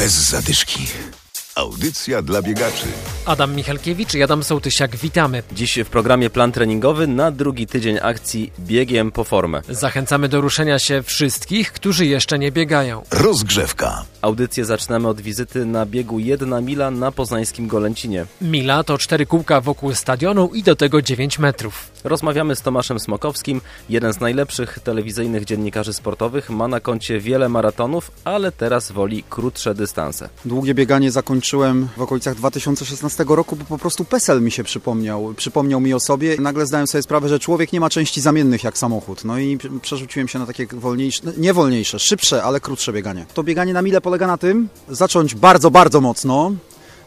Bez zadyszki. Audycja dla biegaczy. Adam Michalkiewicz i Adam Sołtysiak, witamy. Dziś w programie plan treningowy na drugi tydzień akcji Biegiem po formę. Zachęcamy do ruszenia się wszystkich, którzy jeszcze nie biegają. Rozgrzewka. Audycję zaczynamy od wizyty na biegu jedna mila na poznańskim Golęcinie. Mila to cztery kółka wokół stadionu i do tego 9 metrów. Rozmawiamy z Tomaszem Smokowskim, jeden z najlepszych telewizyjnych dziennikarzy sportowych, ma na koncie wiele maratonów, ale teraz woli krótsze dystanse. Długie bieganie zakończyłem w okolicach 2016 roku, bo po prostu PESEL mi się przypomniał. Przypomniał mi o sobie. Nagle zdałem sobie sprawę, że człowiek nie ma części zamiennych jak samochód. No i przerzuciłem się na takie wolniejsze, nie wolniejsze, szybsze, ale krótsze bieganie. To bieganie na mile polega na tym, zacząć bardzo, bardzo mocno,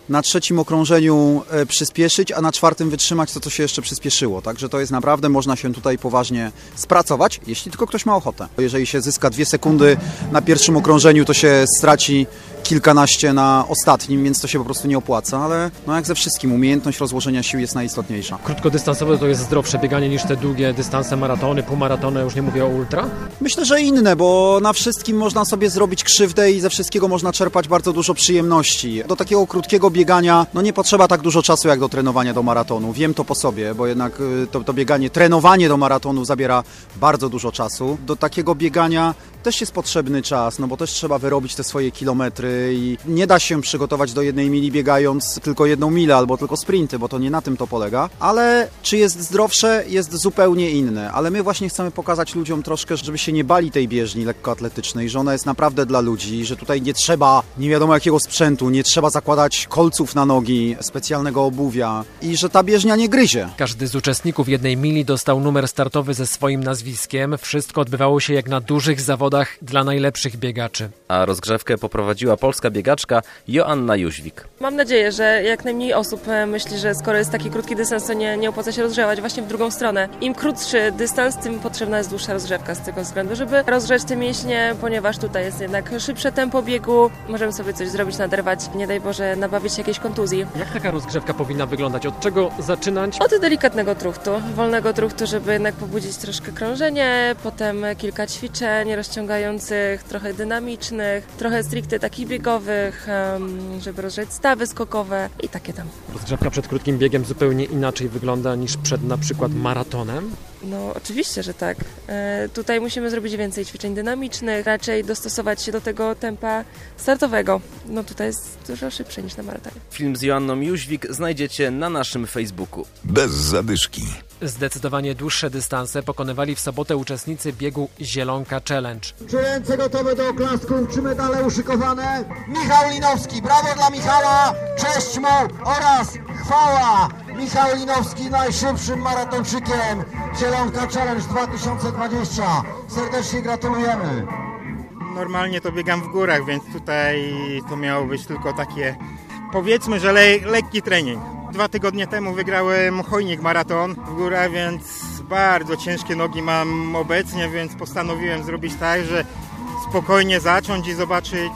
na trzecim okrążeniu e, przyspieszyć, a na czwartym wytrzymać to, co się jeszcze przyspieszyło. Także to jest naprawdę, można się tutaj poważnie spracować, jeśli tylko ktoś ma ochotę. Jeżeli się zyska dwie sekundy na pierwszym okrążeniu, to się straci kilkanaście na ostatnim, więc to się po prostu nie opłaca, ale no jak ze wszystkim, umiejętność rozłożenia sił jest najistotniejsza. Krótkodystansowe to jest zdrowsze bieganie niż te długie dystanse maratony, półmaratony, już nie mówię o ultra? Myślę, że inne, bo na wszystkim można sobie zrobić krzywdę i ze wszystkiego można czerpać bardzo dużo przyjemności. Do takiego krótkiego biegania no nie potrzeba tak dużo czasu jak do trenowania do maratonu. Wiem to po sobie, bo jednak y, to, to bieganie, trenowanie do maratonu zabiera bardzo dużo czasu. Do takiego biegania też jest potrzebny czas, no bo też trzeba wyrobić te swoje kilometry i nie da się przygotować do jednej mili biegając tylko jedną milę albo tylko sprinty, bo to nie na tym to polega. Ale czy jest zdrowsze? Jest zupełnie inne. Ale my właśnie chcemy pokazać ludziom troszkę, żeby się nie bali tej bieżni lekkoatletycznej, że ona jest naprawdę dla ludzi, że tutaj nie trzeba nie wiadomo jakiego sprzętu, nie trzeba zakładać kolców na nogi, specjalnego obuwia i że ta bieżnia nie gryzie. Każdy z uczestników jednej mili dostał numer startowy ze swoim nazwiskiem. Wszystko odbywało się jak na dużych zawodach zawodach dla najlepszych biegaczy. A rozgrzewkę poprowadziła polska biegaczka Joanna Jóźwik. Mam nadzieję, że jak najmniej osób e, myśli, że skoro jest taki krótki dystans, to nie, nie opłaca się rozgrzewać. Właśnie w drugą stronę. Im krótszy dystans, tym potrzebna jest dłuższa rozgrzewka z tego względu, żeby rozgrzeć te mięśnie, ponieważ tutaj jest jednak szybsze tempo biegu. Możemy sobie coś zrobić, naderwać, nie daj Boże, nabawić się jakiejś kontuzji. Jak taka rozgrzewka powinna wyglądać? Od czego zaczynać? Od delikatnego truchtu, wolnego truchtu, żeby jednak pobudzić troszkę krążenie, potem kilka ćwiczeń, rozciągnięcia ściągających, trochę dynamicznych, trochę stricte takich biegowych, żeby rozgrzeć stawy skokowe i takie tam. Rozgrzewka przed krótkim biegiem zupełnie inaczej wygląda niż przed na przykład maratonem? No oczywiście, że tak. E, tutaj musimy zrobić więcej ćwiczeń dynamicznych, raczej dostosować się do tego tempa startowego. No tutaj jest dużo szybsze niż na maratonie. Film z Joanną Jóźwik znajdziecie na naszym Facebooku. Bez zadyszki. Zdecydowanie dłuższe dystanse pokonywali w sobotę uczestnicy biegu Zielonka Challenge. Czy ręce gotowe do oklasków, czy medale uszykowane? Michał Linowski, brawo dla Michała, cześć mu oraz chwała! Michał Linowski najszybszym maratonczykiem Zielonka Challenge 2020. Serdecznie gratulujemy. Normalnie to biegam w górach, więc tutaj to miało być tylko takie powiedzmy, że le lekki trening. Dwa tygodnie temu wygrałem Chojnik Maraton w górach, więc bardzo ciężkie nogi mam obecnie, więc postanowiłem zrobić tak, że spokojnie zacząć i zobaczyć,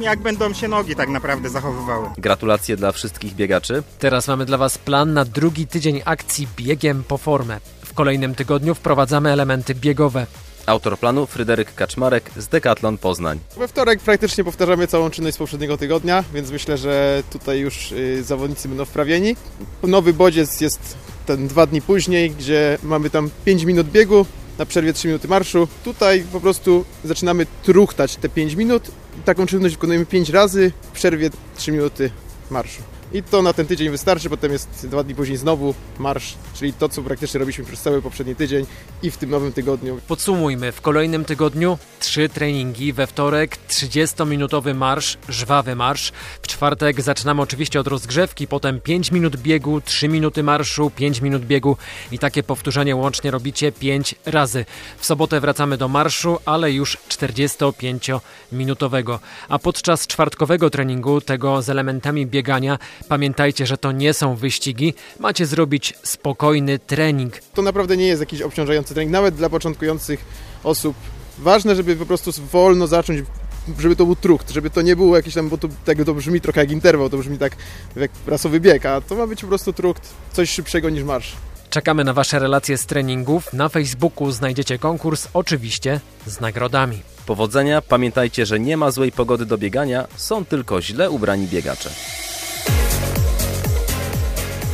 jak będą się nogi tak naprawdę zachowywały. Gratulacje dla wszystkich biegaczy. Teraz mamy dla Was plan na drugi tydzień akcji Biegiem po formę. W kolejnym tygodniu wprowadzamy elementy biegowe. Autor planu Fryderyk Kaczmarek z Decathlon Poznań. We wtorek praktycznie powtarzamy całą czynność z poprzedniego tygodnia, więc myślę, że tutaj już y, zawodnicy będą wprawieni. Nowy bodziec jest ten dwa dni później, gdzie mamy tam 5 minut biegu, na przerwie 3 minuty marszu. Tutaj po prostu zaczynamy truchtać te 5 minut. Taką czynność wykonujemy 5 razy, w przerwie 3 minuty marszu. I to na ten tydzień wystarczy, potem jest dwa dni później znowu marsz, czyli to, co praktycznie robiliśmy przez cały poprzedni tydzień i w tym nowym tygodniu. Podsumujmy, w kolejnym tygodniu trzy treningi, we wtorek 30-minutowy marsz, żwawy marsz, w czwartek zaczynamy oczywiście od rozgrzewki, potem 5 minut biegu, 3 minuty marszu, 5 minut biegu i takie powtórzenie łącznie robicie 5 razy. W sobotę wracamy do marszu, ale już 45-minutowego. A podczas czwartkowego treningu, tego z elementami biegania, Pamiętajcie, że to nie są wyścigi, macie zrobić spokojny trening. To naprawdę nie jest jakiś obciążający trening, nawet dla początkujących osób. Ważne, żeby po prostu wolno zacząć żeby to był trukt, żeby to nie było jakiś tam, bo to, tak to brzmi trochę jak interwał, to brzmi tak jak rasowy bieg, a to ma być po prostu trukt, coś szybszego niż marsz. Czekamy na Wasze relacje z treningów. Na Facebooku znajdziecie konkurs, oczywiście z nagrodami. Powodzenia, pamiętajcie, że nie ma złej pogody do biegania, są tylko źle ubrani biegacze.